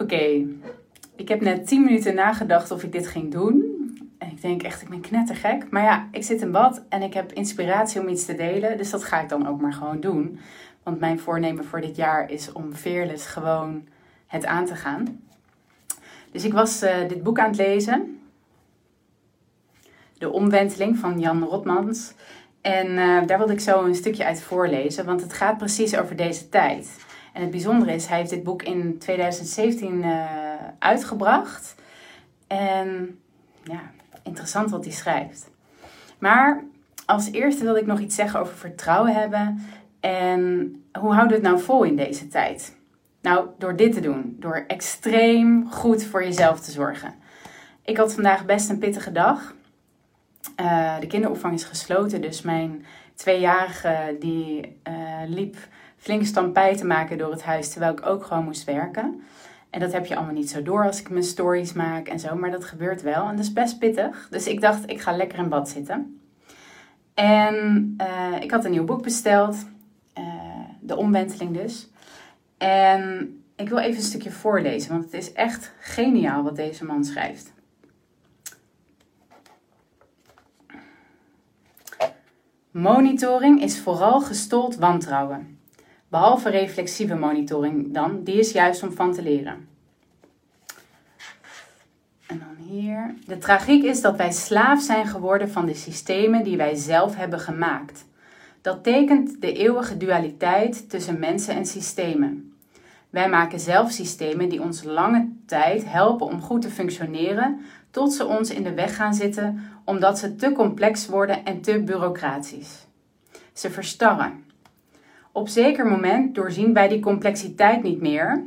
Oké, ik heb net 10 minuten nagedacht of ik dit ging doen. En ik denk echt, ik ben knettergek. Maar ja, ik zit in bad en ik heb inspiratie om iets te delen. Dus dat ga ik dan ook maar gewoon doen. Want mijn voornemen voor dit jaar is om fearless gewoon het aan te gaan. Dus ik was uh, dit boek aan het lezen. De Omwenteling van Jan Rotmans. En uh, daar wilde ik zo een stukje uit voorlezen, want het gaat precies over deze tijd. En het bijzondere is, hij heeft dit boek in 2017 uh, uitgebracht. En ja, interessant wat hij schrijft. Maar als eerste wil ik nog iets zeggen over vertrouwen hebben. En hoe houden we het nou vol in deze tijd? Nou, door dit te doen. Door extreem goed voor jezelf te zorgen. Ik had vandaag best een pittige dag. Uh, de kinderopvang is gesloten, dus mijn tweejarige die uh, liep flink stampij te maken door het huis, terwijl ik ook gewoon moest werken. En dat heb je allemaal niet zo door als ik mijn stories maak en zo, maar dat gebeurt wel en dat is best pittig. Dus ik dacht, ik ga lekker in bad zitten. En uh, ik had een nieuw boek besteld, De Omwenteling dus. En ik wil even een stukje voorlezen, want het is echt geniaal wat deze man schrijft. Monitoring is vooral gestold wantrouwen. Behalve reflexieve monitoring dan, die is juist om van te leren. En dan hier. De tragiek is dat wij slaaf zijn geworden van de systemen die wij zelf hebben gemaakt. Dat tekent de eeuwige dualiteit tussen mensen en systemen. Wij maken zelf systemen die ons lange tijd helpen om goed te functioneren, tot ze ons in de weg gaan zitten omdat ze te complex worden en te bureaucratisch. Ze verstarren. Op zeker moment doorzien wij die complexiteit niet meer.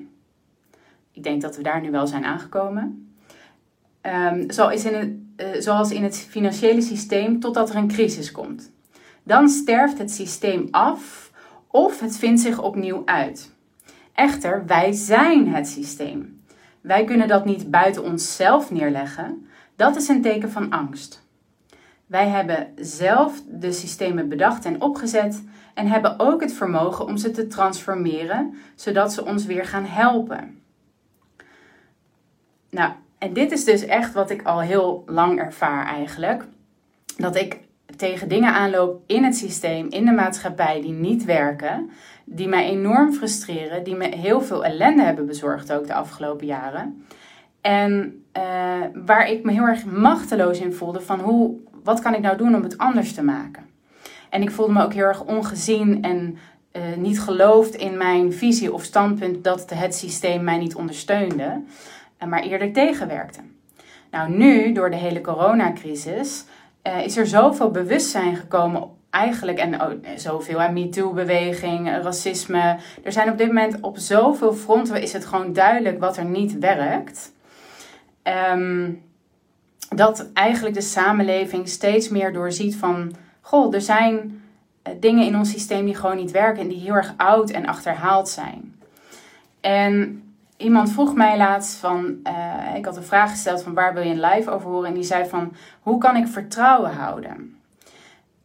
Ik denk dat we daar nu wel zijn aangekomen. Um, zoals, in het, uh, zoals in het financiële systeem totdat er een crisis komt. Dan sterft het systeem af of het vindt zich opnieuw uit. Echter, wij zijn het systeem. Wij kunnen dat niet buiten onszelf neerleggen. Dat is een teken van angst. Wij hebben zelf de systemen bedacht en opgezet en hebben ook het vermogen om ze te transformeren, zodat ze ons weer gaan helpen. Nou, en dit is dus echt wat ik al heel lang ervaar eigenlijk. Dat ik tegen dingen aanloop in het systeem, in de maatschappij die niet werken, die mij enorm frustreren, die me heel veel ellende hebben bezorgd ook de afgelopen jaren. En uh, waar ik me heel erg machteloos in voelde van hoe, wat kan ik nou doen om het anders te maken. En ik voelde me ook heel erg ongezien en uh, niet geloofd in mijn visie of standpunt dat het systeem mij niet ondersteunde, maar eerder tegenwerkte. Nou, nu, door de hele coronacrisis, uh, is er zoveel bewustzijn gekomen eigenlijk, en oh, zoveel, aan MeToo-beweging, racisme. Er zijn op dit moment op zoveel fronten is het gewoon duidelijk wat er niet werkt. Um, dat eigenlijk de samenleving steeds meer doorziet van, goh, er zijn eh, dingen in ons systeem die gewoon niet werken en die heel erg oud en achterhaald zijn. En iemand vroeg mij laatst van, uh, ik had een vraag gesteld van waar wil je een live over horen? En die zei van, hoe kan ik vertrouwen houden?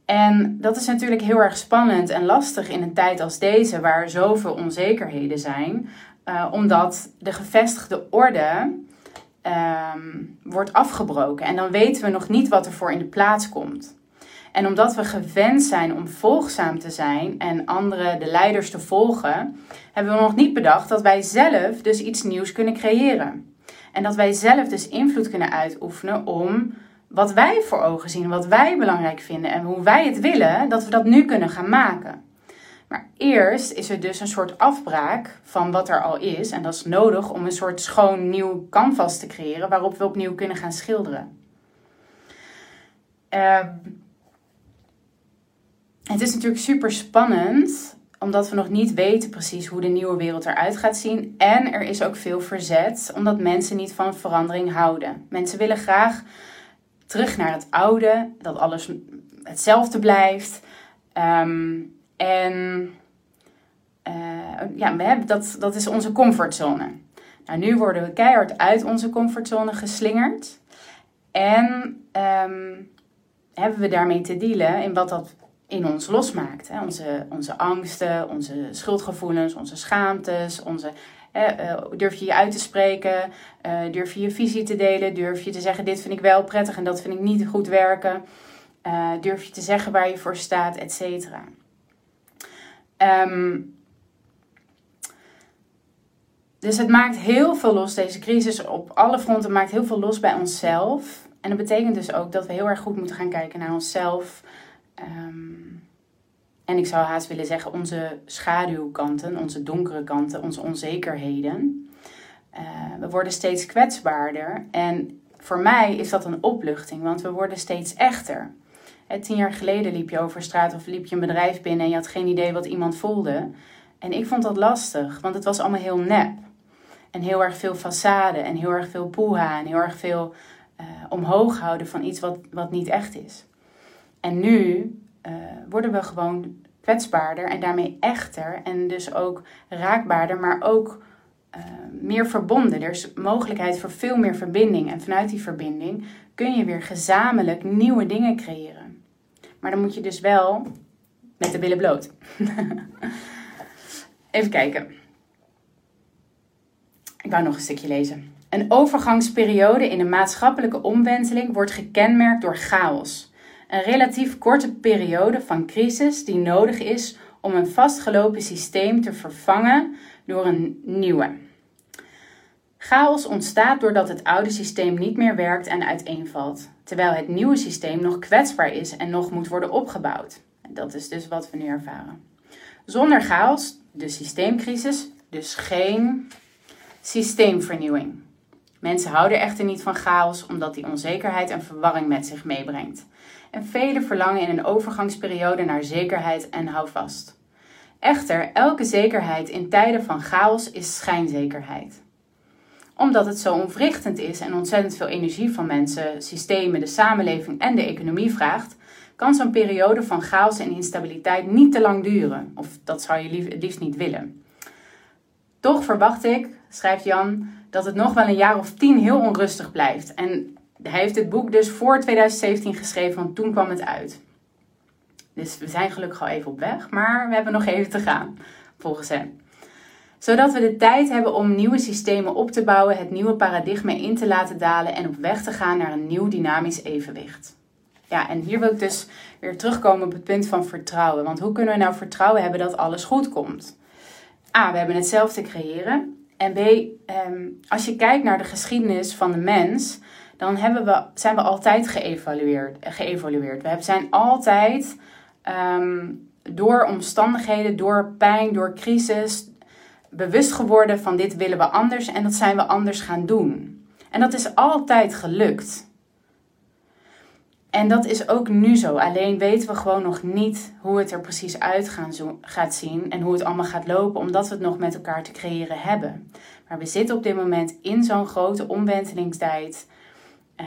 En dat is natuurlijk heel erg spannend en lastig in een tijd als deze, waar zoveel onzekerheden zijn, uh, omdat de gevestigde orde um, wordt afgebroken. En dan weten we nog niet wat er voor in de plaats komt. En omdat we gewend zijn om volgzaam te zijn en anderen, de leiders, te volgen, hebben we nog niet bedacht dat wij zelf dus iets nieuws kunnen creëren. En dat wij zelf dus invloed kunnen uitoefenen om wat wij voor ogen zien, wat wij belangrijk vinden en hoe wij het willen, dat we dat nu kunnen gaan maken. Maar eerst is er dus een soort afbraak van wat er al is. En dat is nodig om een soort schoon nieuw canvas te creëren waarop we opnieuw kunnen gaan schilderen. Uh, het is natuurlijk super spannend, omdat we nog niet weten precies hoe de nieuwe wereld eruit gaat zien. En er is ook veel verzet, omdat mensen niet van verandering houden. Mensen willen graag terug naar het oude, dat alles hetzelfde blijft. Um, en uh, ja, we hebben dat, dat is onze comfortzone. Nou, nu worden we keihard uit onze comfortzone geslingerd. En um, hebben we daarmee te dealen in wat dat in ons losmaakt. Hè? Onze, onze angsten, onze schuldgevoelens, onze schaamtes, onze durf je je uit te spreken? durf je je visie te delen? Durf je te zeggen: Dit vind ik wel prettig en dat vind ik niet goed werken? durf je te zeggen waar je voor staat, et cetera? Ehm, dus het maakt heel veel los, deze crisis op alle fronten maakt heel veel los bij onszelf. En dat betekent dus ook dat we heel erg goed moeten gaan kijken naar onszelf. Ehm, en ik zou haast willen zeggen onze schaduwkanten, onze donkere kanten, onze onzekerheden. Uh, we worden steeds kwetsbaarder. En voor mij is dat een opluchting, want we worden steeds echter. tien jaar geleden liep je over straat of liep je een bedrijf binnen en je had geen idee wat iemand voelde. En ik vond dat lastig, want het was allemaal heel nep. En heel erg veel façade en heel erg veel poeha en heel erg veel uh, omhoog houden van iets wat, wat niet echt is. En nu uh, worden we gewoon kwetsbaarder en daarmee echter en dus ook raakbaarder, maar ook uh, meer verbonden. Er is mogelijkheid voor veel meer verbinding en vanuit die verbinding kun je weer gezamenlijk nieuwe dingen creëren. Maar dan moet je dus wel met de billen bloot. Even kijken. Ik wou nog een stukje lezen. Een overgangsperiode in een maatschappelijke omwenteling wordt gekenmerkt door chaos. Een relatief korte periode van crisis die nodig is om een vastgelopen systeem te vervangen door een nieuwe. Chaos ontstaat doordat het oude systeem niet meer werkt en uiteenvalt, terwijl het nieuwe systeem nog kwetsbaar is en nog moet worden opgebouwd. Dat is dus wat we nu ervaren. Zonder chaos, de systeemcrisis, dus geen Systeemvernieuwing. Mensen houden echter niet van chaos omdat die onzekerheid en verwarring met zich meebrengt. En velen verlangen in een overgangsperiode naar zekerheid en houvast. Echter, elke zekerheid in tijden van chaos is schijnzekerheid. Omdat het zo ontwrichtend is en ontzettend veel energie van mensen, systemen, de samenleving en de economie vraagt, kan zo'n periode van chaos en instabiliteit niet te lang duren. Of dat zou je het liefst niet willen. Toch verwacht ik schrijft Jan, dat het nog wel een jaar of tien heel onrustig blijft. En hij heeft het boek dus voor 2017 geschreven, want toen kwam het uit. Dus we zijn gelukkig al even op weg, maar we hebben nog even te gaan, volgens hem. Zodat we de tijd hebben om nieuwe systemen op te bouwen, het nieuwe paradigma in te laten dalen en op weg te gaan naar een nieuw dynamisch evenwicht. Ja, en hier wil ik dus weer terugkomen op het punt van vertrouwen. Want hoe kunnen we nou vertrouwen hebben dat alles goed komt? A, we hebben het zelf te creëren. En B, ehm, als je kijkt naar de geschiedenis van de mens, dan hebben we, zijn we altijd geëvalueerd. geëvolueerd. We zijn altijd ehm, door omstandigheden, door pijn, door crisis bewust geworden van dit willen we anders en dat zijn we anders gaan doen. En dat is altijd gelukt. En dat is ook nu zo. Alleen weten we gewoon nog niet hoe het er precies uit gaan gaat zien en hoe het allemaal gaat lopen, omdat we het nog met elkaar te creëren hebben. Maar we zitten op dit moment in zo'n grote omwentelingstijd, uh,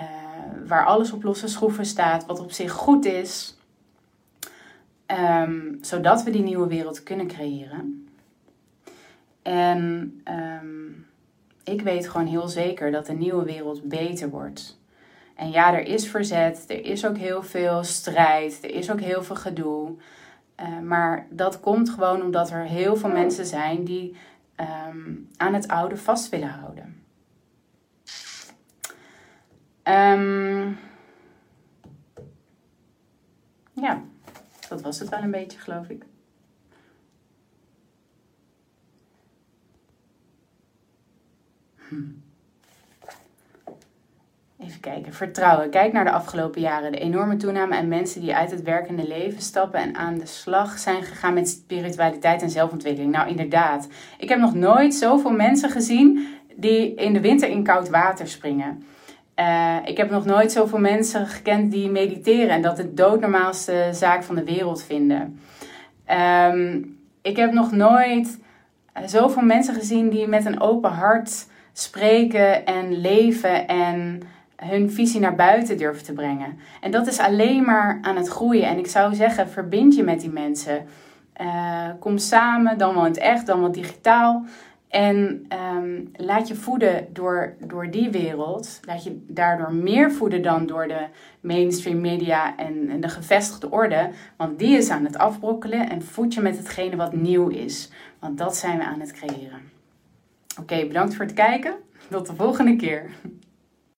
waar alles op losse schroeven staat, wat op zich goed is, um, zodat we die nieuwe wereld kunnen creëren. En um, ik weet gewoon heel zeker dat de nieuwe wereld beter wordt. En ja, er is verzet, er is ook heel veel strijd, er is ook heel veel gedoe. Uh, maar dat komt gewoon omdat er heel veel mensen zijn die um, aan het oude vast willen houden. Um, ja, dat was het wel een beetje, geloof ik. Hm. Even kijken, vertrouwen. Kijk naar de afgelopen jaren. De enorme toename aan mensen die uit het werkende leven stappen en aan de slag zijn gegaan met spiritualiteit en zelfontwikkeling. Nou, inderdaad. Ik heb nog nooit zoveel mensen gezien die in de winter in koud water springen. Uh, ik heb nog nooit zoveel mensen gekend die mediteren en dat het doodnormaalste zaak van de wereld vinden. Um, ik heb nog nooit zoveel mensen gezien die met een open hart spreken en leven en hun visie naar buiten durven te brengen. En dat is alleen maar aan het groeien. En ik zou zeggen, verbind je met die mensen. Uh, kom samen, dan wel in het echt, dan wel digitaal. En um, laat je voeden door, door die wereld. Laat je daardoor meer voeden dan door de mainstream media en, en de gevestigde orde. Want die is aan het afbrokkelen. En voed je met hetgene wat nieuw is. Want dat zijn we aan het creëren. Oké, bedankt voor het kijken. Tot de volgende keer.